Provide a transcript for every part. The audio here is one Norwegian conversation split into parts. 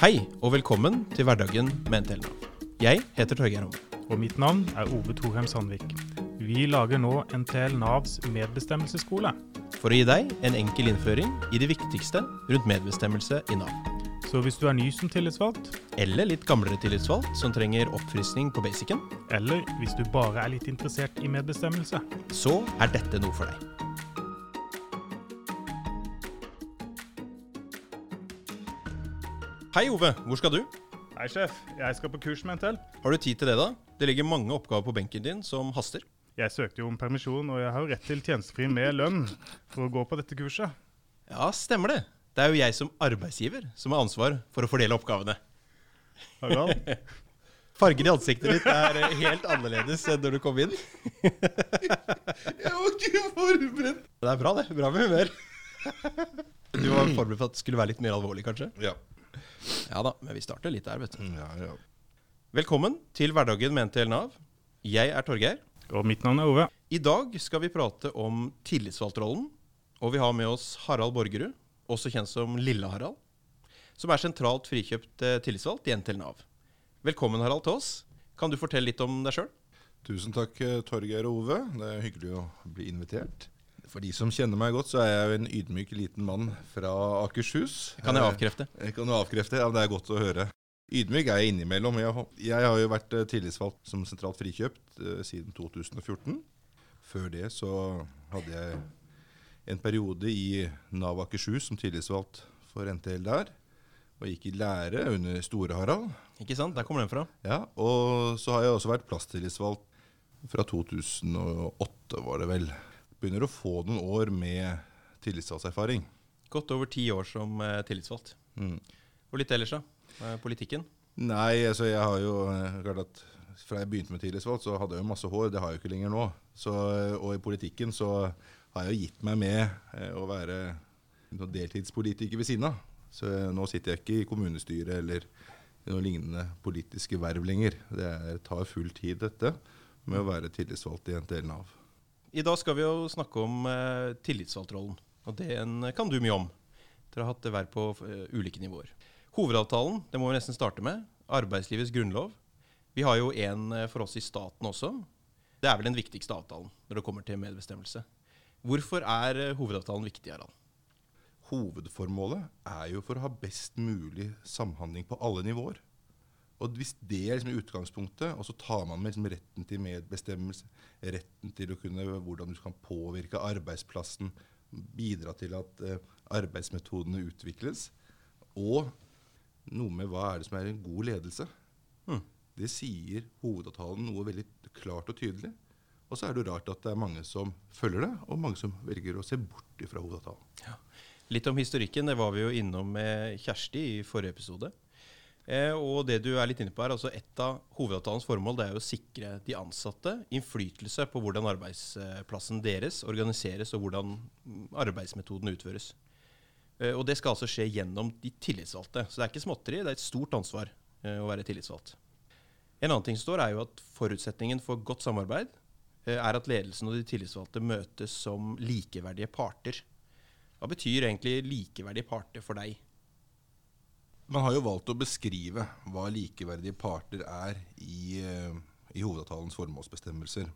Hei og velkommen til Hverdagen med NTL Nav. Jeg heter Torgeir Homme. Og mitt navn er Ove Thorheim Sandvik. Vi lager nå NTL Navs medbestemmelsesskole. For å gi deg en enkel innføring i det viktigste rundt medbestemmelse i Nav. Så hvis du er ny som tillitsvalgt, Eller litt gamlere tillitsvalgt som trenger oppfriskning på basicen, eller hvis du bare er litt interessert i medbestemmelse, så er dette noe for deg. Hei Ove, hvor skal du? Hei, sjef. Jeg skal på kurs med NTL. Har du tid til det da? Det ligger mange oppgaver på benken din som haster. Jeg søkte jo om permisjon, og jeg har jo rett til tjenestefri med lønn for å gå på dette kurset. Ja, stemmer det. Det er jo jeg som arbeidsgiver som har ansvar for å fordele oppgavene. Harald? Fargen i ansiktet ditt er eh, helt annerledes enn når du kom inn. Jeg var ikke forberedt. Det er bra, det. Bra med humør. Du var forberedt på at det skulle være litt mer alvorlig, kanskje? Ja. Ja da, men vi starter litt der, vet du. ja, ja. Velkommen til Hverdagen med NTL Nav. Jeg er Torgeir. Og mitt navn er Ove. I dag skal vi prate om tillitsvalgtrollen. Og vi har med oss Harald Borgerud, også kjent som Lille-Harald. Som er sentralt frikjøpt eh, tillitsvalgt i NTL Nav. Velkommen, Harald, til oss. Kan du fortelle litt om deg sjøl? Tusen takk, eh, Torgeir og Ove. Det er hyggelig å bli invitert. For de som kjenner meg godt, så er jeg jo en ydmyk liten mann fra Akershus. Kan jeg Eh, avkrefte? Jeg kan jo avkrefte. Ja, det er godt å høre. Ydmyk er jeg innimellom. Jeg, har- jeg har jo vært eh, tillitsvalgt som sentralt frikjøpt eh, siden 2014. Før det så hadde jeg en periode i Nav Akershus som tillitsvalgt for NTL der. Og gikk i lære under Store-Harald. Ikke sant? Der kommer den fra. Ja, og så har jeg også vært plasstillitsvalgt fra 2008, var det vel. Begynner å få noen år med tillitsvalgserfaring. Godt over ti år som eh, tillitsvalgt. Mm. Og litt ellers, da? Eh, Politikken? Nei, altså jeg har jo eh, klart at fra jeg begynte med tillitsvalgt, så hadde jeg jo masse hår. Det har jeg jo ikke lenger nå. Så, og i politikken så har jeg jo gitt meg med å være deltidspolitiker ved siden av. Så nå sitter jeg ikke i kommunestyret eller i noen lignende politiske verv lenger. Det er, tar full tid, dette, med å være tillitsvalgt i NTL Nav. I dag skal vi jo snakke om eh, tillitsvalgtrollen. Og den kan du mye om. Dere har hatt det hver på eh, ulike nivåer. Hovedavtalen, det må vi nesten starte med. Arbeidslivets grunnlov. Vi har jo en eh, for oss i staten også. Det er vel den viktigste avtalen når det kommer til medbestemmelse. Hvorfor er eh, hovedavtalen viktig, Harald? Hovedformålet er jo for å ha best mulig samhandling på alle nivåer. Og Hvis det er liksom utgangspunktet, og så tar man med liksom retten til medbestemmelse, retten til å kunne, hvordan du kan påvirke arbeidsplassen, bidra til at eh, arbeidsmetodene utvikles, og noe med hva er det som er en god ledelse. Hmm. Det sier hovedavtalen noe veldig klart og tydelig. Og så er det jo rart at det er mange som følger det, og mange som velger å se bort fra hovedavtalen. Litt om historikken, det var vi jo innom med Kjersti i forrige episode. Eh, og det du er litt inne på her, altså Et av hovedavtalens formål det er jo å sikre de ansatte innflytelse på hvordan arbeidsplassen deres organiseres, og hvordan arbeidsmetoden utføres. Eh, og det skal altså skje gjennom de tillitsvalgte. Så det er ikke småtteri, det er et stort ansvar eh, å være tillitsvalgt. En annen ting som står, er jo at forutsetningen for godt samarbeid er at ledelsen og de tillitsvalgte møtes som likeverdige parter. Hva betyr egentlig likeverdige parter for deg? Man har jo valgt å beskrive hva likeverdige parter er i, eh, i hovedavtalens formålsbestemmelser.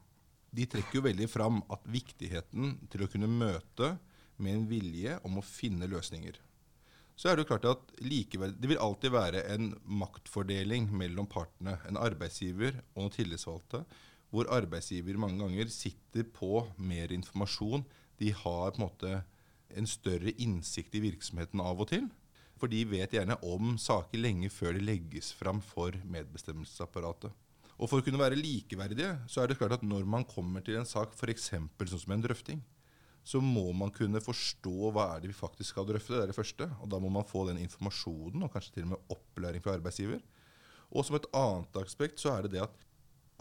De trekker jo veldig fram at viktigheten til å kunne møte med en vilje om å finne løsninger. Så er Det jo klart at det vil alltid være en maktfordeling mellom partene, en arbeidsgiver og noen tillitsvalgte, hvor arbeidsgiver mange ganger sitter på mer informasjon. De har på en måte en større innsikt i virksomheten av og til. For de vet gjerne om saker lenge før de legges fram for medbestemmelsesapparatet. Og For å kunne være likeverdige, så er det klart at når man kommer til en sak, f.eks. sånn som en drøfting, så må man kunne forstå hva er det vi faktisk skal drøfte. Det er det første. Og da må man få den informasjonen, og kanskje til og med opplæring fra arbeidsgiver. Og som et annet aspekt så er det det at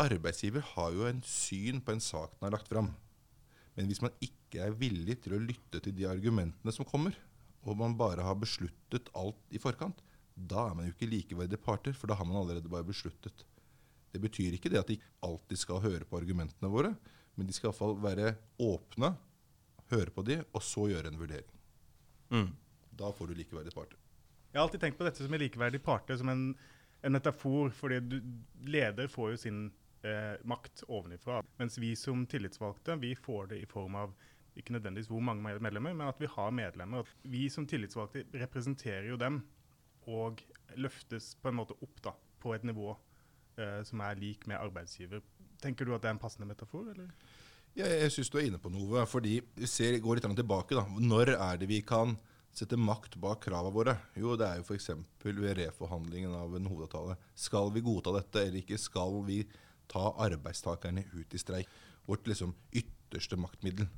arbeidsgiver har jo en syn på en sak den har lagt fram. Men hvis man ikke er villig til å lytte til de argumentene som kommer, og man bare har besluttet alt i forkant, da er man jo ikke likeverdige parter, for da har man allerede bare besluttet. Det betyr ikke det at de alltid skal høre på argumentene våre, men de skal iallfall være åpne, høre på de, og så gjøre en vurdering. Mm. Da får du likeverdige parter. Jeg har alltid tenkt på dette som en likeverdig parter, som en, en metafor. fordi du, leder får jo sin eh, makt ovenifra. Mens vi som tillitsvalgte vi får det i form av ikke nødvendigvis hvor mange medlemmer, men at vi har medlemmer. Vi som tillitsvalgte representerer jo dem og løftes på en måte opp da, på et nivå eh, som er lik med arbeidsgiver. Tenker du at det er en passende metafor? eller? Ja, jeg syns du er inne på noe. fordi ser, går litt tilbake. da. Når er det vi kan sette makt bak kravene våre? Jo, det er jo f.eks. ved reforhandlingen av en hovedavtale. Skal vi godta dette eller ikke? Skal vi ta arbeidstakerne ut i streik? Vårt liksom ytterste maktmiddel.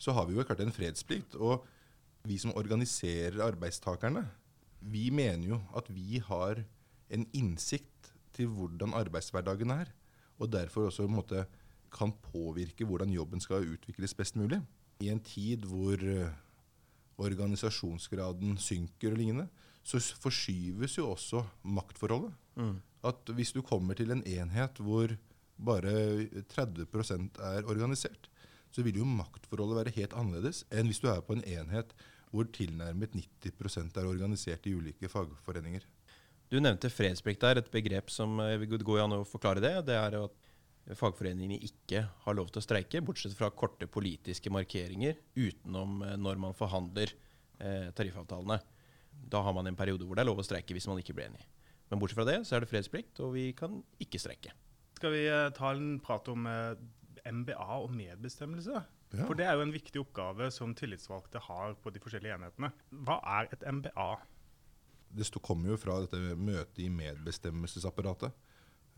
Så har vi jo klart en fredsplikt. Og vi som organiserer arbeidstakerne, vi mener jo at vi har en innsikt til hvordan arbeidshverdagen er. Og derfor også en måte kan påvirke hvordan jobben skal utvikles best mulig. I en tid hvor uh, organisasjonsgraden synker og lignende, så forskyves jo også maktforholdet. Mm. At hvis du kommer til en enhet hvor bare 30% er organisert, så vil jo maktforholdet være helt annerledes enn hvis du er på en enhet hvor tilnærmet 90% er organisert i ulike fagforeninger. Du nevnte fredsplikt der, et begrep som eh, går an å forklare det. Det er at fagforeningene ikke har lov til å streike, bortsett fra korte politiske markeringer utenom eh, når man forhandler eh, tariffavtalene. Da har man en periode hvor det er lov å streike hvis man ikke blir enig. Men bortsett fra det så er det fredsplikt, og vi kan ikke streike. Skal vi ta en prat om MBA og medbestemmelse? Ja. For det er jo en viktig oppgave som tillitsvalgte har på de forskjellige enhetene. Hva er et MBA? Det kommer jo fra dette møtet i medbestemmelsesapparatet.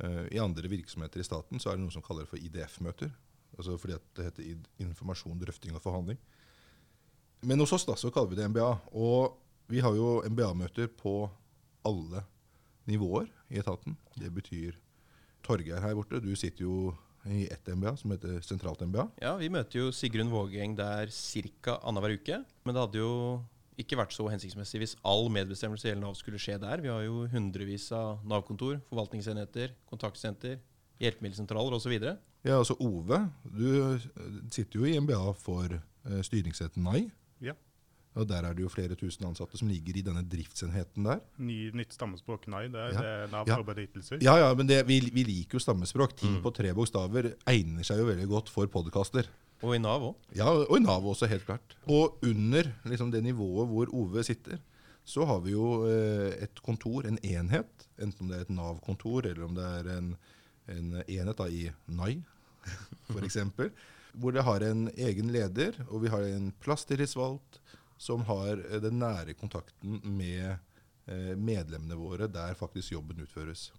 Uh, I andre virksomheter i staten så er det noe som kaller det for IDF-møter. Altså fordi det heter informasjon, drøfting og forhandling. Men hos oss da, så kaller vi det MBA. Og vi har jo MBA-møter på alle nivåer i etaten. Det betyr Torgeir her borte, du sitter jo i ett MBA som heter sentralt MBA. Ja, vi møter jo Sigrun Vågeng der ca. annenhver uke. Men det hadde jo ikke vært så hensiktsmessig hvis all medbestemmelse i hele Nav skulle skje der. Vi har jo hundrevis av Nav-kontor, forvaltningsenheter, kontaktsenter, hjelpemiddelsentraler osv. Ja, altså Ove, du sitter jo i MBA for styringsretten NAI. Ja. Og Der er det jo flere tusen ansatte som ligger i denne driftsenheten der. Ny, nytt stammespråk, NAI. Det er ja. det ja. arbeidsytelser. Ja, ja, men det, vi, vi, liker jo stammespråk. Ting mm. på tre bokstaver egner seg jo veldig godt for podkaster. Og i Nav òg. Ja, og i Nav også, helt klart. Og under liksom, det nivået hvor Ove sitter, så har vi jo eh, et kontor, en enhet. Enten om det er et Nav-kontor, eller om det er en, en enhet da, i NAI, f.eks. hvor det har en egen leder, og vi har en plasstillitsvalgt som har eh, den nære kontakten med eh, medlemmene våre der faktisk jobben utføres.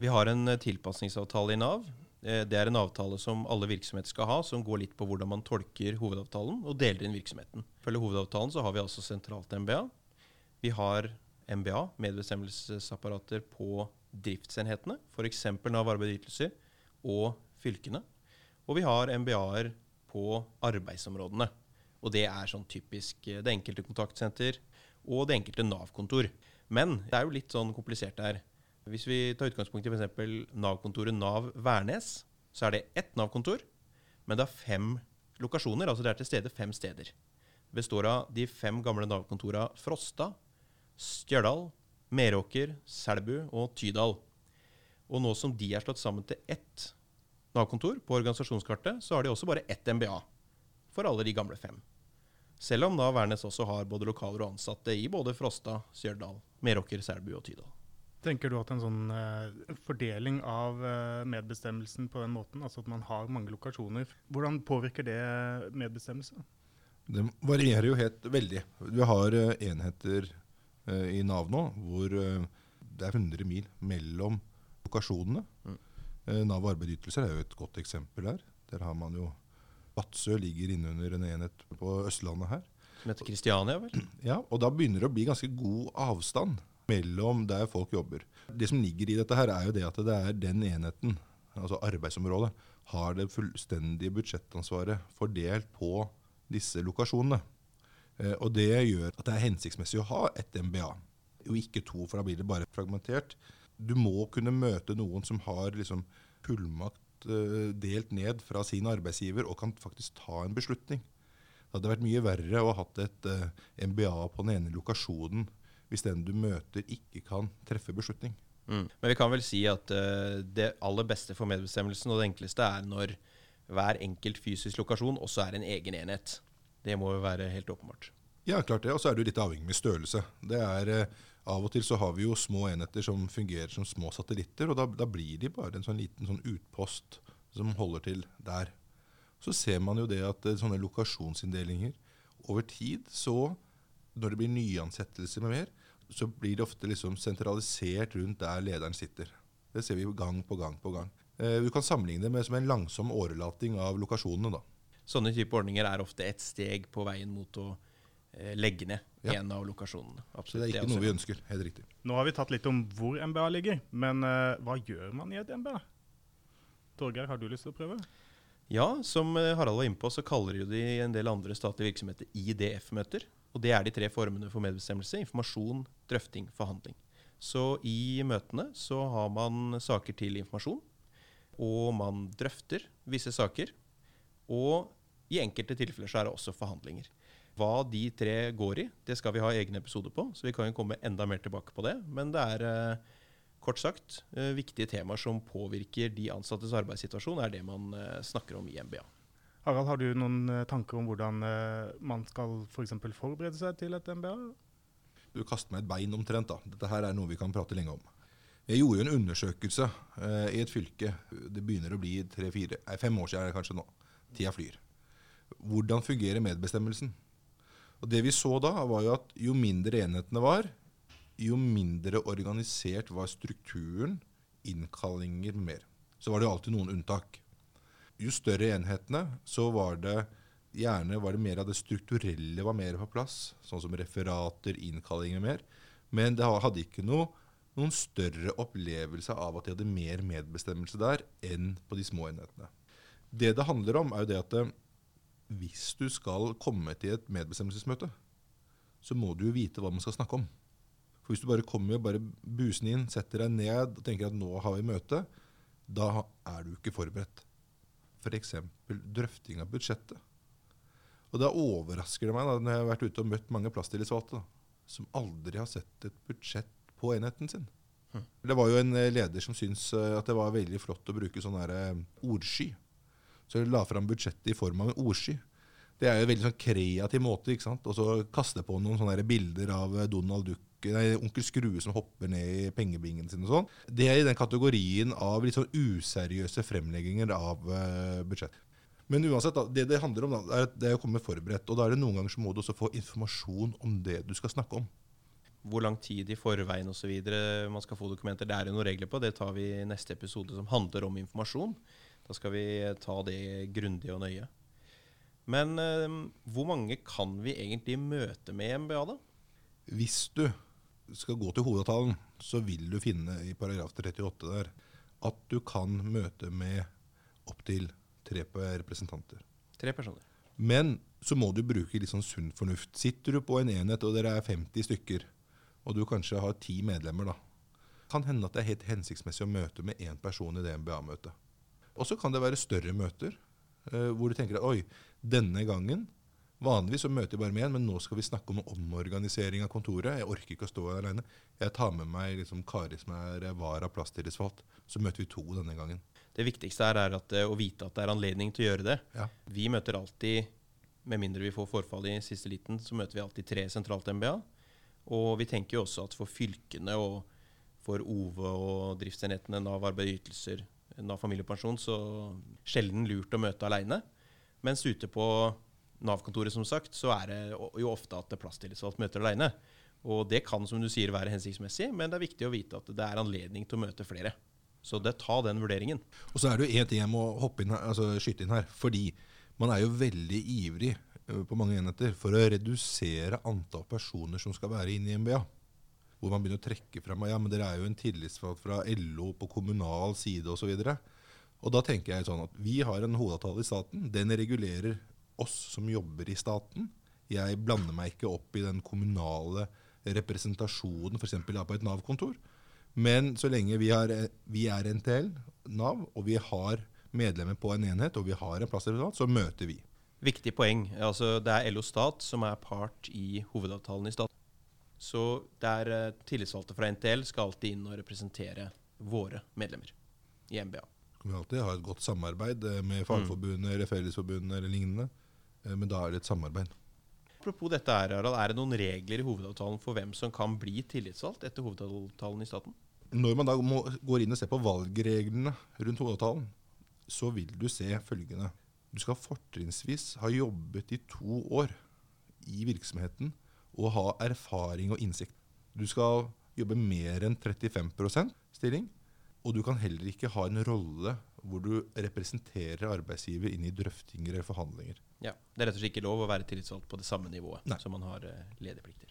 Vi har en eh, tilpasningsavtale i Nav det er en avtale som alle virksomheter skal ha, som går litt på hvordan man tolker hovedavtalen og deler inn virksomheten. Følger hovedavtalen så har vi altså sentralt MBA. Vi har MBA, medbestemmelsesapparater på driftsenhetene, f.eks. Nav arbeidsytelser og fylkene. Og vi har MBA-er på arbeidsområdene. Og det er sånn typisk eh, det enkelte kontaktsenter og det enkelte Nav-kontor. Men det er jo litt sånn komplisert her. Hvis vi tar utgangspunkt i f.eks. Nav-kontoret Nav Værnes, så er det ett Nav-kontor, men det har fem lokasjoner. Altså det er til stede fem steder. Det består av de fem gamle Nav-kontora Frosta, Stjørdal, Meråker, Selbu og Tydal. Og nå som de er slått sammen til ett Nav-kontor på organisasjonskartet, så har de også bare ett MBA for alle de gamle fem. Selv om da Værnes også har både lokaler og ansatte i både Frosta, Stjørdal, Meråker, Selbu og Tydal. Tenker du at en sånn uh, fordeling av uh, medbestemmelsen på den måten, altså at man har mange lokasjoner, hvordan påvirker det medbestemmelse? Det varierer jo helt veldig. Vi har uh, enheter i Nav nå hvor det er 100 mil mellom lokasjonene. Mm. Nav arbeidsytelser er jo et godt eksempel her. Der har man jo Vadsø ligger innunder en enhet på Østlandet her. Som heter Kristiania, vel? Ja, og da begynner det å bli ganske god avstand mellom der folk jobber. Det som ligger i dette, her er jo det at det er den enheten, altså arbeidsområdet, har det fullstendige budsjettansvaret fordelt på disse lokasjonene. Eh, og det gjør at det er hensiktsmessig å ha et MBA, og ikke to, for da blir det bare fragmentert. Du må kunne møte noen som har liksom fullmakt delt ned fra sin arbeidsgiver og kan faktisk ta en beslutning. Det hadde vært mye verre å ha hatt et uh, MBA på den ene lokasjonen hvis den du møter, ikke kan treffe beslutning. Mm. Men vi kan vel si at uh, det aller beste for medbestemmelsen og det enkleste er når hver enkelt fysisk lokasjon også er en egen enhet. Det må jo være helt åpenbart. Ja, klart det. Og så er du litt avhengig med størrelse. Det er, Av og til så har vi jo små enheter som fungerer som små satellitter, og da, da blir de bare en sånn liten sånn utpost som holder til der. Så ser man jo det at uh, sånne lokasjonsinndelinger over tid, så når det blir nyansettelser med mer, så blir det ofte liksom sentralisert rundt der lederen sitter. Det ser vi gang på gang på gang. Eh, vi kan sammenligne det med som en langsom årelating av lokasjonene. da. Sånne type ordninger er ofte et steg på veien mot å eh, legge ned Ja. en av lokasjonene. Så det er ikke også- noe vi ønsker. Helt riktig. Nå har vi tatt litt om hvor MBA ligger, men uh, hva gjør man i et MBA? Torgeir, har du lyst til å prøve? Ja, som eh, Harald var inne på, så kaller de en del andre statlige virksomheter IDF-møter. Og det er de tre formene for medbestemmelse. Informasjon, drøfting, forhandling. Så i møtene så har man saker til informasjon, og man drøfter visse saker. Og i enkelte tilfeller så er det også forhandlinger. Hva de tre går i, det skal vi ha egen episode på, så vi kan jo komme enda mer tilbake på det. Men det er eh, kort sagt eh, viktige temaer som påvirker de ansattes arbeidssituasjon, er det man eh, snakker om i MBA. Harald, har du noen tanker om hvordan man skal for eksempel forberede seg til et MBA? Du kaster meg et bein omtrent. da. Dette her er noe vi kan prate lenge om. Jeg gjorde en undersøkelse eh, i et fylke. Det begynner å bli tre-fire, nei, fem år siden er det kanskje nå. Tida flyr. Hvordan fungerer medbestemmelsen? Og Det vi så da, var jo at jo mindre enhetene var, jo mindre organisert var strukturen, innkallinger mer. Så var det jo alltid noen unntak. Jo større enhetene, så var det gjerne var det mer av det strukturelle var mer på plass, sånn som referater, innkallinger mer. Men det hadde ikke noe, noen større opplevelse av at de hadde mer medbestemmelse der enn på de små enhetene. Det det handler om, er jo det at eh, hvis du skal komme til et medbestemmelsesmøte, så må du jo vite hva man skal snakke om. For Hvis du bare kommer og bare busen inn, setter deg ned og tenker at nå har vi møte, da er du ikke forberedt. F.eks. drøfting av budsjettet. Og da overrasker det meg da, når jeg har vært ute og møtt mange plasstillitsvalgte som aldri har sett et budsjett på enheten sin. Hm. Det var jo en leder som syntes eh, at det var veldig flott å bruke sånn eh, ordsky. Så la fram budsjettet i form av en ordsky. Det er jo en veldig sånn kreativ måte. ikke sant? Og så kaste på noen sånne bilder av eh, Donald Duck, nei, onkel Skrue som hopper ned i pengebingen sin og sånn. Det er i den kategorien av litt sånn useriøse fremlegginger av uh, budsjett. Men uansett, da, det det handler om, da, er, at det er å komme forberedt. Og da er det noen ganger så må du også få informasjon om det du skal snakke om. Hvor lang tid i forveien osv. man skal få dokumenter. Det er jo noen regler på. Det tar vi i neste episode som handler om informasjon. Da skal vi ta det grundig og nøye. Men eh, hvor mange kan vi egentlig møte med i MBA, da? Hvis du skal gå til hovedavtalen, så vil du finne i paragraf 38 der at du kan møte med opptil tre representanter. Tre personer. Men så må du bruke litt sånn sunn fornuft. Sitter du på en enhet og dere er 50 stykker, og du kanskje har ti medlemmer, da, kan hende at det er helt hensiktsmessig å møte med én person i det MBA-møtet. Og så kan det være større møter eh, hvor du tenker at oi, denne gangen Vanligvis så møter jeg bare med én, men nå skal vi snakke om omorganisering av kontoret. Jeg orker ikke å stå her alene. Jeg tar med meg liksom Kari som er vara plasttillitsvalgt. Så møter vi to denne gangen. Det viktigste her er at, eh, å vite at det er anledning til å gjøre det. Ja. Vi møter alltid, med mindre vi får forfall i siste liten, så møter vi alltid tre sentralt MBA. Og vi tenker jo også at for fylkene og for OVE og driftsenhetene, Nav arbeid og ytelser, Nav familiepensjon, så sjelden lurt å møte aleine. Mens ute på Nav-kontoret, som sagt, så er det jo ofte at plasstillitsvalgt møter aleine. Og det kan, som du sier, være hensiktsmessig, men det er viktig å vite at det er anledning til å møte flere. Så det, ta den vurderingen. Og så er det jo én ting jeg må inn her, altså skyte inn her. Fordi man er jo veldig ivrig på mange enheter for å redusere antall personer som skal være inne i MBA. Hvor man begynner å trekke frem ja, men dere er jo en tillitsvalgt fra LO på kommunal side osv. Og, så og da tenker jeg sånn at vi har en hovedavtale i staten. Den regulerer oss som jobber i staten. Jeg blander meg ikke opp i den kommunale representasjonen f.eks. på et Nav-kontor. Men så lenge vi, har, vi er NTL, Nav, og vi har medlemmer på en enhet, og vi har en plassrepresentant, så møter vi. Viktig poeng. Altså, det er LO Stat som er part i hovedavtalen i staten. Så der eh, tillitsvalgte fra NTL skal alltid inn og representere våre medlemmer i MBA. Vi alltid ha et godt samarbeid eh, med Fagforbundet eller Fellesforbundet eller lignende. Eh, Men da er det et samarbeid. Apropos dette, her, Harald, er det noen regler i hovedavtalen for hvem som kan bli tillitsvalgt etter hovedavtalen i staten? Når man da må, går inn og ser på valgreglene rundt hovedavtalen, så vil du se følgende. Du skal fortrinnsvis ha jobbet i to år i virksomheten og ha erfaring og innsikt. Du skal jobbe mer enn 35% stilling, og du kan heller ikke ha en rolle hvor du representerer arbeidsgiver inn i drøftinger eller forhandlinger. Ja, Det er rett og slett ikke lov å være tillitsvalgt på det samme nivået Nei. som man har eh, lederplikter.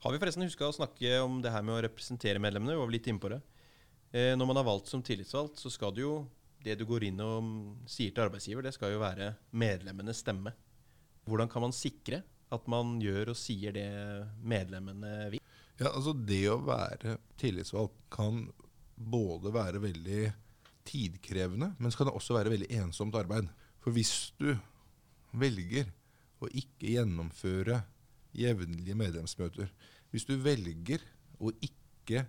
Har vi forresten huska å snakke om det her med å representere medlemmene? Vi var litt inne på det. Eh, når man er valgt som tillitsvalgt, så skal det jo det du går inn og sier til arbeidsgiver, det skal jo være medlemmenes stemme. Hvordan kan man sikre at man gjør og sier det medlemmene vil? Ja, altså Det å være tillitsvalgt kan både være veldig tidkrevende, men så kan det også være veldig ensomt arbeid. For hvis du velger å ikke gjennomføre jevnlige medlemsmøter, hvis du velger å ikke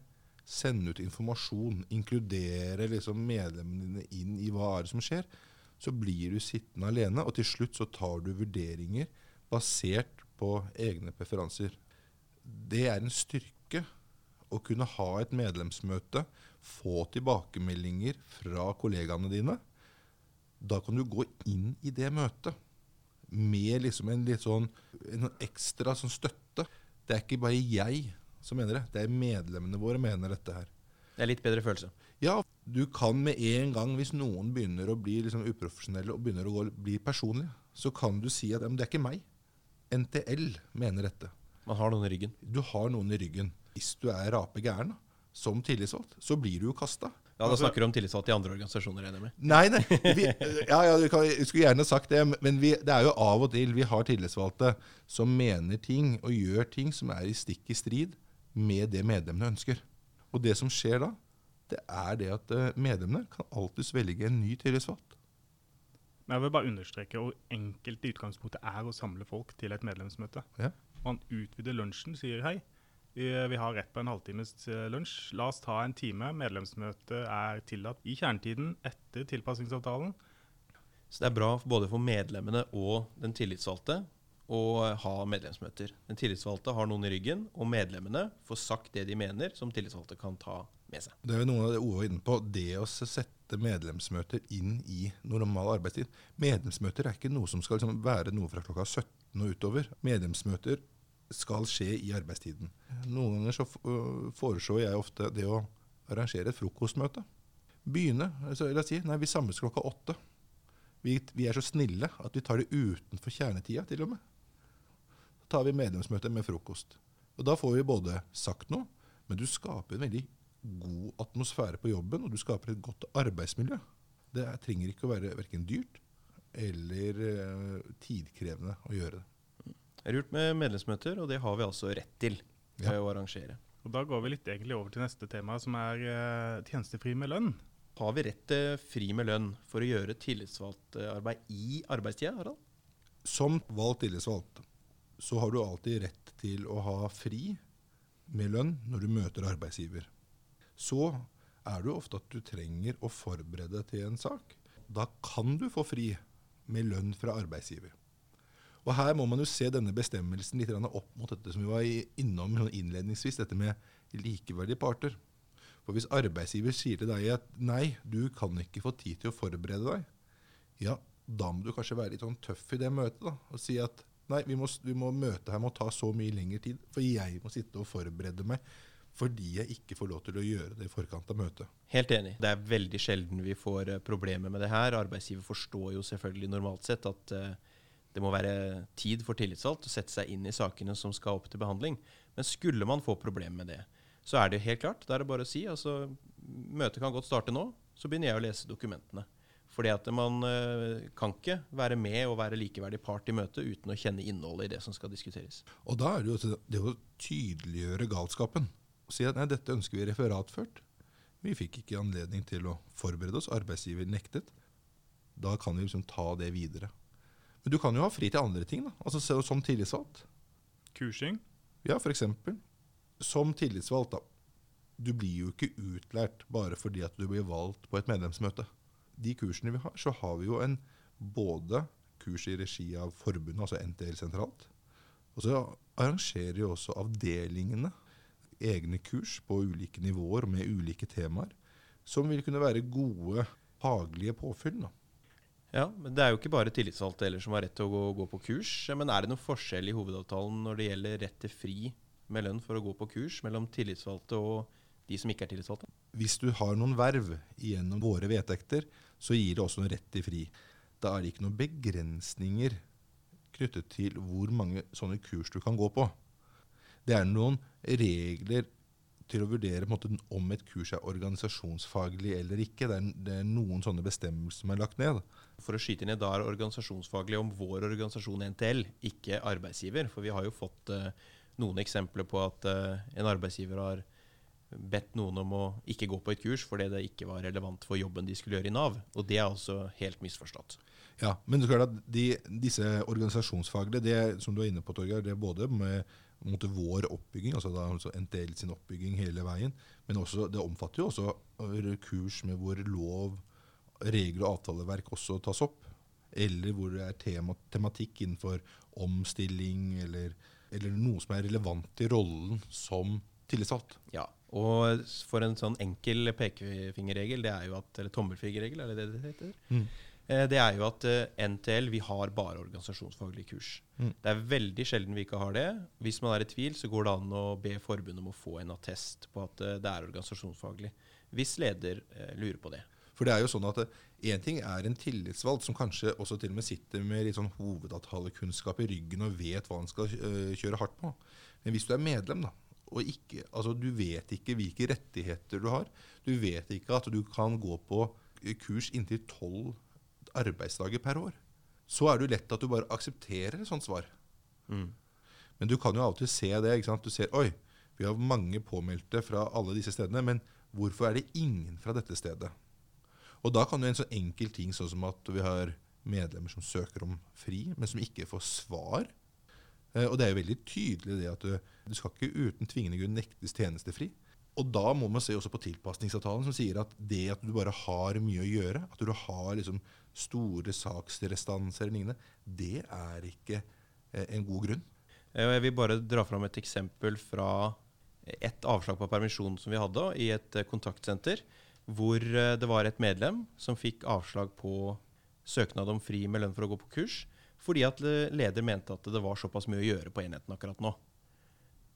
sende ut informasjon, inkludere liksom medlemmene dine inn i hva er det som skjer, så blir du sittende alene, og til slutt så tar du vurderinger basert på egne preferanser. Det er en styrke å kunne ha et medlemsmøte, få tilbakemeldinger fra kollegaene dine. Da kan du gå inn i det møtet med liksom en litt sånn en ekstra sånn støtte. Det er ikke bare jeg som mener det, det er medlemmene våre mener dette her. Det er litt bedre følelse. Ja, du kan med en gang, hvis noen begynner å bli liksom uprofesjonelle og begynner å gå, bli personlige, så kan du si at det er ikke meg. NTL mener dette. Man har noen i ryggen. Du har noen i ryggen. Hvis du er rape gæren som tillitsvalgt, så blir du jo kasta. Ja, Da snakker du om tillitsvalgte i andre organisasjoner, regner jeg med. Nei, nei. Vi, ja, ja, du kan, jeg skulle gjerne sagt det, men vi, det er jo av og til vi har tillitsvalgte som mener ting og gjør ting som er i stikk i strid med det medlemmene ønsker. Og det som skjer da, det er det at eh, medlemmene kan alltids velge en ny tillitsvalgt. Jeg vil bare understreke hvor enkelt i utgangspunktet er å samle folk til et medlemsmøte. Ja. Man utvider lunsjen, sier hei. Vi, har rett på en halvtimes eh, lunsj. La oss ta en time. Medlemsmøte er tillatt i kjernetiden etter tilpasningsavtalen. Så det er bra både for medlemmene og den tillitsvalgte å ha medlemsmøter. Den tillitsvalgte har noen i ryggen, og medlemmene får sagt det de mener, som tillitsvalgte kan ta med seg. Det er jo noe av det Ove var inne på, det å sette medlemsmøter inn i normal arbeidstid. Medlemsmøter er ikke noe som skal liksom være noe fra klokka 17 og utover. Medlemsmøter skal skje i arbeidstiden. Noen ganger så øh, foreslår jeg ofte det å arrangere et frokostmøte. Begynne. Altså, la oss si nei, vi samles klokka åtte. Vi, vi er så snille at vi tar det utenfor kjernetida, til og med. Tar vi medlemsmøte med frokost. Og Da får vi både sagt noe, men du skaper en veldig god atmosfære på jobben, og du skaper et godt arbeidsmiljø. Det er, trenger ikke å være verken dyrt eller eh, tidkrevende å gjøre det. Det er lurt med medlemsmøter, og det har vi altså rett til Ja. å arrangere. Og Da går vi litt egentlig over til neste tema, som er eh, tjenestefri med lønn. Har vi rett til fri med lønn for å gjøre tillitsvalgt eh, arbeid i arbeidstida, Harald? Som valgt tillitsvalgt så har du alltid rett til å ha fri med lønn når du møter arbeidsgiver. Så er det jo ofte at du trenger å forberede deg til en sak. Da kan du få fri med lønn fra arbeidsgiver. Og Her må man jo se denne bestemmelsen litt opp mot dette som vi var innom sånn innledningsvis, dette med likeverdige parter. For Hvis arbeidsgiver sier til deg at nei, du kan ikke få tid til å forberede deg, ja, da må du kanskje være litt sånn tøff i det møtet da, og si at nei, vi må, vi må møte her må ta så mye lengre tid, for jeg må sitte og forberede meg fordi jeg ikke får lov til å gjøre det i forkant av møtet. Helt enig. Det er veldig sjelden vi får eh, problemer med det her. Arbeidsgiver forstår jo selvfølgelig normalt sett at eh, det må være tid for tillitsvalgt å sette seg inn i sakene som skal opp til behandling. Men skulle man få problemer med det, så er det helt klart. Da er det bare å si altså, møtet kan godt starte nå, så begynner jeg å lese dokumentene. Fordi at man eh, kan ikke være med og være likeverdig part i møtet uten å kjenne innholdet i det som skal diskuteres. Og da er det jo det å tydeliggjøre galskapen. Si at nei, dette ønsker vi referatført. Vi fikk ikke anledning til å forberede oss. Arbeidsgiver nektet. Da kan vi liksom ta det videre. Men du kan jo ha fri til andre ting, da. Altså som tillitsvalgt. Kursing. Ja, f.eks. som tillitsvalgt, da, du blir jo ikke utlært bare fordi at du blir valgt på et medlemsmøte. De kursene vi har, så har vi jo en både kurs i regi av forbundet, altså NTL sentralt. Og så arrangerer jo også avdelingene egne kurs på ulike nivåer med ulike temaer, som vil kunne være gode faglige påfyll. da. Ja, men Det er jo ikke bare tillitsvalgte heller som har rett til å gå, gå, på kurs. Men er det noen forskjell i hovedavtalen når det gjelder rett til fri med lønn for å gå på kurs mellom tillitsvalgte og de som ikke er tillitsvalgte? Hvis du har noen verv gjennom våre vedtekter, så gir det også en rett til fri. Da er det ikke noen begrensninger knyttet til hvor mange sånne kurs du kan gå på. Det er noen regler til å vurdere måte, om et kurs er organisasjonsfaglig eller ikke. Det er, det er, noen sånne bestemmelser som er lagt ned. For å skyte i da er organisasjonsfaglig om vår organisasjon NTL, ikke arbeidsgiver. For vi har jo fått uh, noen eksempler på at uh, en arbeidsgiver har bedt noen om å ikke gå på et kurs fordi det ikke var relevant for jobben de skulle gjøre i Nav. Og det er altså helt misforstått. Ja, men det er klart at de, disse organisasjonsfaglige, det som du er inne på, Torgeir, det er både med mot vår oppbygging, altså da altså NTL sin oppbygging hele veien, men også, det omfatter jo også kurs med hvor lov, regler og avtaleverk også tas opp. Eller hvor det er tema, tematikk innenfor omstilling, eller, eller noe som er relevant i rollen som tillitsvalgt. Ja, og for en sånn enkel pekefingerregel, det er jo at, eller tommelfingerregel, er det det det heter? Mm. Eh, det er jo at eh, NTL vi har bare organisasjonsfaglige kurs. Mm. Det er veldig sjelden vi ikke har det. Hvis man er i tvil, så går det an å be forbundet om å få en attest på at eh, det er organisasjonsfaglig. Hvis leder lurer på det. For det er jo sånn at Én ting er en tillitsvalgt som kanskje også til og med sitter med litt sånn hovedavtalekunnskap i ryggen og vet hva han skal kjøre hardt på. Men hvis du er medlem, da, og ikke, altså du vet ikke hvilke rettigheter du har. Du vet ikke at du kan gå på kurs inntil tolv arbeidsdager per år. Så er det lett at du bare aksepterer et sånt svar. Mm. Men du kan jo av og til se det. ikke sant? Du ser oi, vi har mange påmeldte fra alle disse stedene, men hvorfor er det ingen fra dette stedet? Og da kan jo en så enkel ting sånn som at vi har medlemmer som søker om fri, men som ikke får svar, og det er jo veldig tydelig det at du, du skal ikke uten tvingende grunn nektes tjenestefri. Og da må man se også på tilpasningsavtalen, som sier at det at du bare har mye å gjøre, at du har liksom store saksrestanser eller lignende, det er ikke eh, en god grunn. Eh, jeg vil bare dra fram et eksempel fra et avslag på permisjon som vi hadde i et kontaktsenter, hvor det var et medlem som fikk avslag på søknad om fri med lønn for å gå på kurs. Fordi at leder mente at det var såpass mye å gjøre på enheten akkurat nå.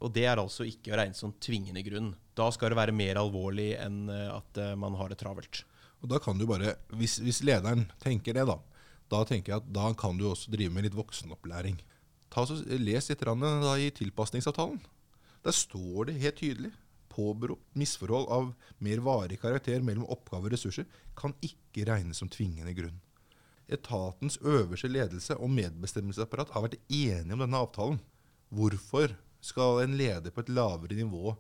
Og det er altså ikke å regne som tvingende grunn. Da skal det være mer alvorlig enn eh, at eh, man har det travelt. Og da kan du bare, Hvis, hvis lederen tenker det, da, da tenker jeg at da kan du også drive med litt voksenopplæring. Så, les litt da, i tilpasningsavtalen. Der står det helt tydelig påberopt misforhold av mer varig karakter mellom oppgaver og ressurser kan ikke regnes som tvingende grunn etatens øverste ledelse og medbestemmelsesapparat har vært enige om denne avtalen. Hvorfor skal en leder på et lavere nivå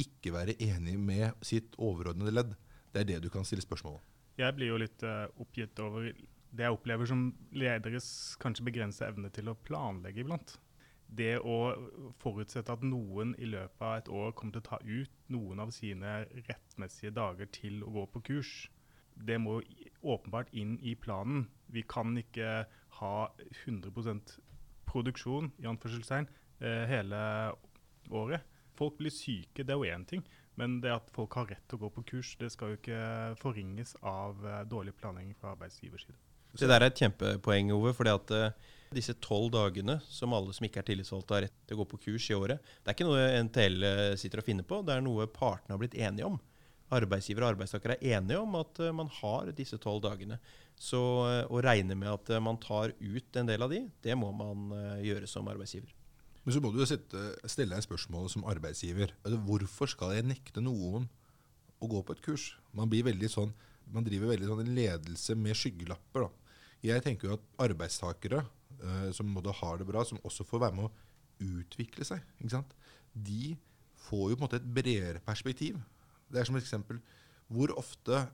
ikke være enig med sitt overordnede ledd? Det er det du kan stille spørsmål om. Jeg blir jo litt uh, oppgitt over det jeg opplever som lederes kanskje begrensede evne til å planlegge iblant. Det å forutsette at noen i løpet av et år kommer til å ta ut noen av sine rettmessige dager til å gå på kurs, det må åpenbart inn i planen. Vi kan ikke ha 100% produksjon i anførselstegn, eh, hele året. Folk blir syke, det er jo én ting. Men det at folk har rett til å gå på kurs, det skal jo ikke forringes av eh, dårlig planlegging fra arbeidsgivers side. Det der er et kjempepoeng, Ove. fordi at uh, disse tolv dagene som alle som ikke er tillitsvalgte, har rett til å gå på kurs i året, det er ikke noe NTL sitter og finner på. Det er noe partene har blitt enige om arbeidsgiver og arbeidstaker er enige om at uh, man har disse tolv dagene. Så uh, å regne med at uh, man tar ut en del av de, det må man gjøre som arbeidsgiver. Men så må du sitte, stille deg spørsmålet som arbeidsgiver. Altså, hvorfor skal jeg nekte noen å gå på et kurs? Man, sånn, man driver veldig sånn en ledelse med skyggelapper. Da. Jeg tenker jo at arbeidstakere som har det bra, som også får være med å utvikle seg, de får jo på en måte et bredere perspektiv. Det er som et eksempel. Hvor ofte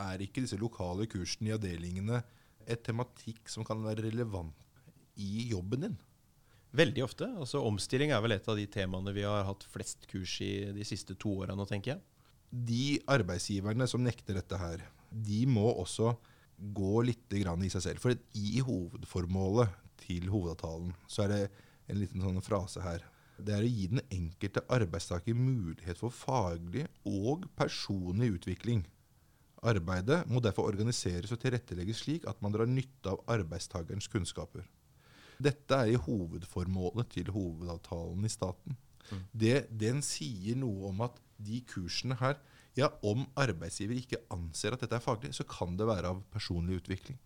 er ikke disse lokale kursene i avdelingene et tematikk som kan være relevant i jobben din? Veldig ofte. altså Omstilling er vel et av de temaene vi har hatt flest kurs i de siste to åra nå, tenker jeg. De arbeidsgiverne som nekter dette her, de må også gå litt i seg selv. For i hovedformålet til hovedavtalen så er det en liten sånn frase her. Det er å gi den enkelte arbeidstaker mulighet for faglig og personlig utvikling. Arbeidet må derfor organiseres og tilrettelegges slik at man drar nytte av arbeidstakerens kunnskaper. Dette er i hovedformålet til hovedavtalen i staten. Mm. Det, den sier noe om at de kursene her ja, Om arbeidsgiver ikke anser at dette er faglig, så kan det være av personlig utvikling.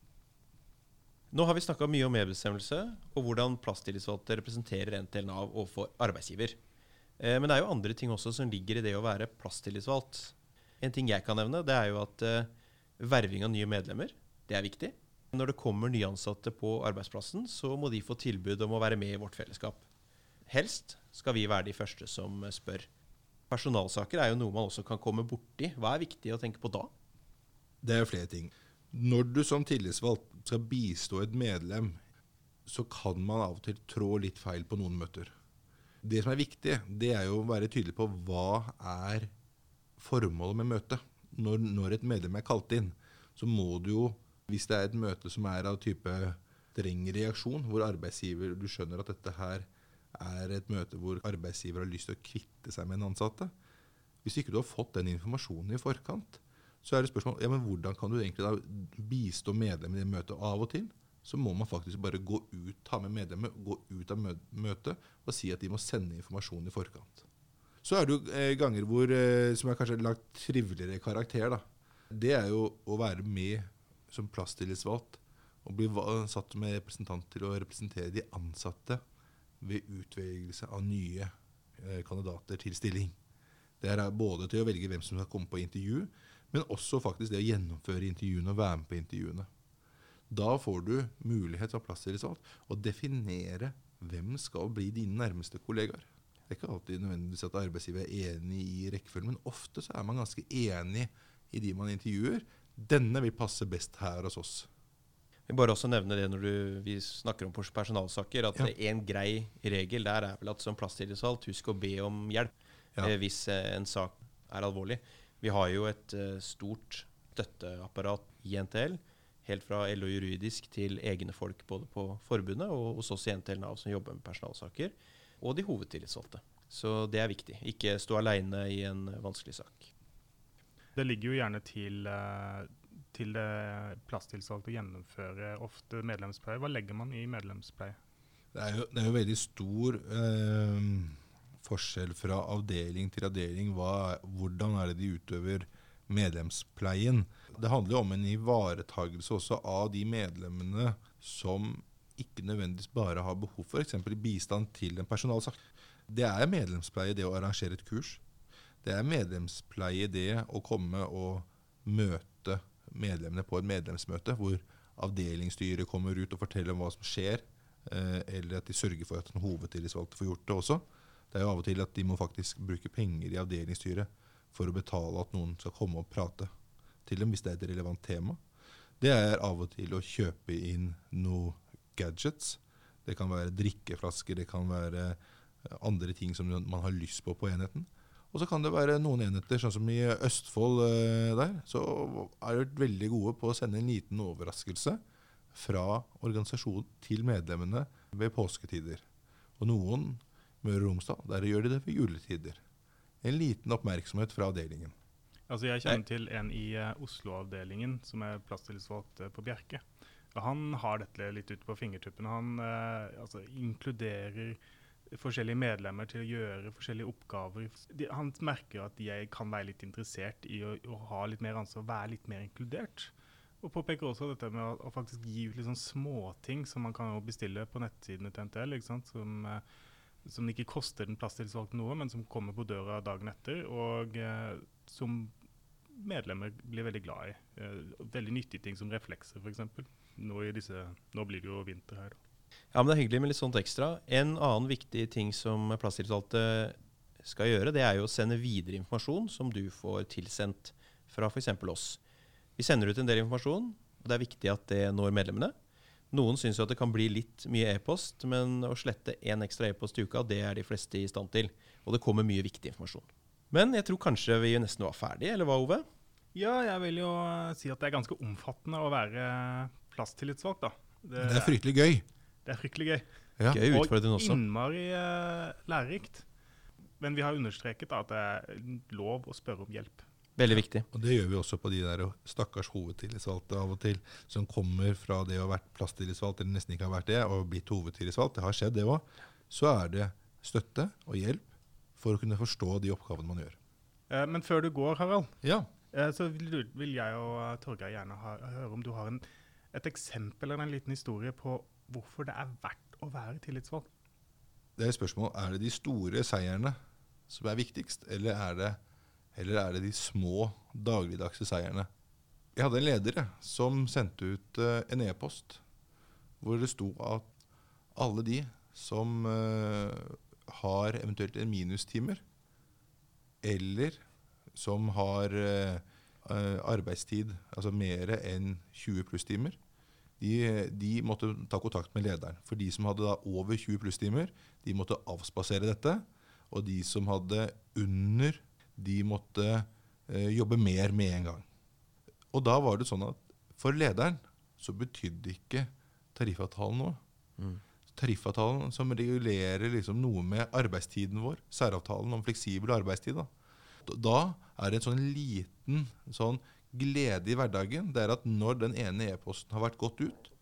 Nå har vi snakka mye om medbestemmelse og hvordan plasstillitsvalgte representerer NTL Nav overfor arbeidsgiver. Eh, men det er jo andre ting også som ligger i det å være plasstillitsvalgt. En ting jeg kan nevne, det er jo at eh, verving av nye medlemmer, det er viktig. Når det kommer nyansatte på arbeidsplassen, så må de få tilbud om å være med i vårt fellesskap. Helst skal vi være de første som spør. Personalsaker er jo noe man også kan komme borti. Hva er viktig å tenke på da? Det er jo flere ting. Når du som tillitsvalgt skal bistå et medlem, så kan man av og til trå litt feil på noen møter. Det som er viktig, det er jo å være tydelig på hva er formålet med møtet. Når, når et medlem er kalt inn, så må du jo hvis det er et møte som er av type streng reaksjon, hvor arbeidsgiver du skjønner at dette her er et møte hvor arbeidsgiver har lyst til å kvitte seg med en ansatte Hvis ikke du har fått den informasjonen i forkant, så er det spørsmål ja, men hvordan kan du egentlig da bistå medlemmene i møtet. Av og til så må man faktisk bare gå ut, ta med medlemmet, gå ut av møtet og si at de må sende informasjon i forkant. Så er det jo eh, ganger hvor, eh, som er kanskje lagt triveligere karakter. da. Det er jo å være med som plasstillitsvalgt og bli satt med representant til å representere de ansatte ved utvelgelse av nye eh, kandidater til stilling. Det er både til å velge hvem som skal komme på intervju, men også faktisk det å gjennomføre intervjuene og være med på intervjuene. Da får du mulighet til å ha plass til plasstillitsvalgt å definere hvem skal bli dine nærmeste kollegaer. Det er ikke alltid nødvendigvis at arbeidsgiver er enig i rekkefølgen, men ofte så er man ganske enig i de man intervjuer, denne vil passe best her hos oss. Vi bare også nevne det når du, vi snakker om personalsaker, at ja. en grei regel der er vel at som plasstillitsvalgt, husk å be om hjelp ja. eh, hvis eh, en sak er alvorlig. Vi har jo et eh, stort støtteapparat i NTL, helt fra LO juridisk til egne folk både på forbundet og hos oss i NTL Nav som jobber med personalsaker, og de hovedtillitsvalgte. Så det er viktig. Ikke stå aleine i en vanskelig sak. Det ligger jo gjerne til, eh, til det plasstilsalget å gjennomføre ofte medlemspleie. Hva legger man i medlemspleie? Det er jo, det er jo veldig stor eh, forskjell fra avdeling til avdeling. Hva, hvordan er det de utøver medlemspleien? Det handler jo om en ivaretagelse også av de medlemmene som ikke nødvendigvis bare har behov for f.eks. bistand til en personalsak. Det er medlemspleie, det å arrangere et kurs. Det er medlemspleie, det å komme og møte medlemmene på et medlemsmøte, hvor avdelingsstyret kommer ut og forteller om hva som skjer, eh, eller at de sørger for at den hovedtillitsvalgte får gjort det også. Det er jo av og til at de må faktisk bruke penger i avdelingsstyret for å betale at noen skal komme og prate til dem hvis det er et relevant tema. Det er av og til å kjøpe inn noe gadgets. Det kan være drikkeflasker, det kan være andre ting som man har lyst på på enheten. Og så kan det være noen enheter, sånn som i Østfold eh, der, så er de veldig gode på å sende en liten overraskelse fra organisasjonen til medlemmene ved påsketider. Og noen Møre og Romsdal, der gjør de det ved juletider. En liten oppmerksomhet fra avdelingen. Altså Jeg kjenner til en i uh, Oslo-avdelingen som er plasstillitsvalgt uh, på Bjerke. Og han har dette litt ute på fingertuppene. Han eh, altså, inkluderer forskjellige medlemmer til å gjøre forskjellige oppgaver. De, han merker at jeg kan være litt interessert i å, å ha litt mer ansvar, være litt mer inkludert. Og påpeker også dette med å, å faktisk gi ut litt sånn småting som man kan bestille på nettsidene til NTL. Som, eh, som, ikke koster den plasstilsvalgte noe, men som kommer på døra dagen etter. Og eh, som medlemmer blir veldig glad i. Eh, veldig nyttige ting som reflekser, f.eks. Nå, nå blir det jo vinter her. Ja, men Det er hyggelig med litt sånt ekstra. En annen viktig ting som plasstillitsvalgte skal gjøre, det er jo å sende videre informasjon som du får tilsendt fra f.eks. oss. Vi sender ut en del informasjon, og det er viktig at det når medlemmene. Noen syns at det kan bli litt mye e-post, men å slette én ekstra e-post i uka, det er de fleste i stand til. Og det kommer mye viktig informasjon. Men jeg tror kanskje vi nesten var ferdige, eller hva, Ove? Ja, jeg vil jo eh, si at det er ganske omfattende å være plasstillitsvalgt, da. Det er fryktelig gøy. Det er fryktelig gøy. Ja. Gøy også. Og også. innmari eh, lærerikt. Men vi har understreket da, at det er lov å spørre om hjelp. Veldig viktig. Og det gjør vi også på de der stakkars hovedtillitsvalgte av og til, som kommer fra det å ha vært plasstillitsvalgt eller nesten ikke har vært det, og blitt hovedtillitsvalgt. Det har skjedd, det òg. Så er det støtte og hjelp for å kunne forstå de oppgavene man gjør. Eh, men før du går, Harald, Ja, eh, så vil, vil jeg og eh, Torgeir gjerne ha, høre om du har en, et eksempel eller en liten historie på hvorfor det er verdt å være tillitsvalgt. det er et spørsmål. Er det de store seierne som er viktigst, eller er det, eller er det de små dagligdagse seierne? Jeg hadde en leder som sendte ut eh, en e-post hvor det sto at alle de som eh, har eventuelt en minustimer, eller som har eh, arbeidstid, altså mer enn 20 plusstimer, de, de måtte ta kontakt med lederen. For de som hadde over 20 plusstimer, de måtte avspasere dette. Og de som hadde under, de måtte eh, jobbe mer med en gang. Og da var det sånn at for lederen så betydde ikke tariffavtalen noe. Mm. Tariffavtalen som regulerer liksom noe med arbeidstiden vår, særavtalen om fleksibel arbeidstid, da, da er det en sånn liten sånn glede i hverdagen. Det er at når den ene e-posten har vært gått ut,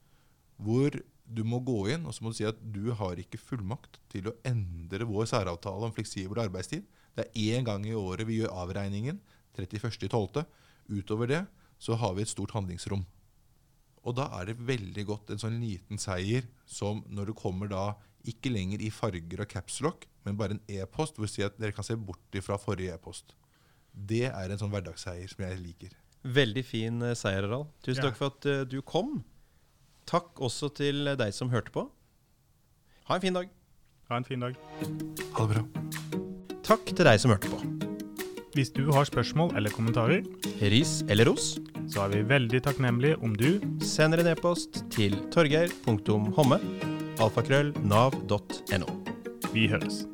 hvor du må gå inn og så må du si at du har ikke fullmakt til å endre vår særavtale om fleksibel arbeidstid. Det er én gang i året vi gjør avregningen, 31.12. Utover det så har vi et stort handlingsrom. Og da er det veldig godt en sånn liten seier som når det kommer da ikke lenger i farger og capslock, men bare en e-post hvor du sier at dere kan se bort fra forrige e-post. Det er en sånn hverdagsseier som jeg liker. Veldig fin eh, seier, Harald. Tusen Ja. takk for at eh, du kom. Takk også til deg som hørte på. Ha en fin dag. Ha en fin dag. Ha det bra. Takk til deg som hørte på. Hvis du har spørsmål eller kommentarer, Ris eller ros, så er vi veldig takknemlige om du sender en e-post til torgeir.homme. alfakrøll nav.no. Vi høres.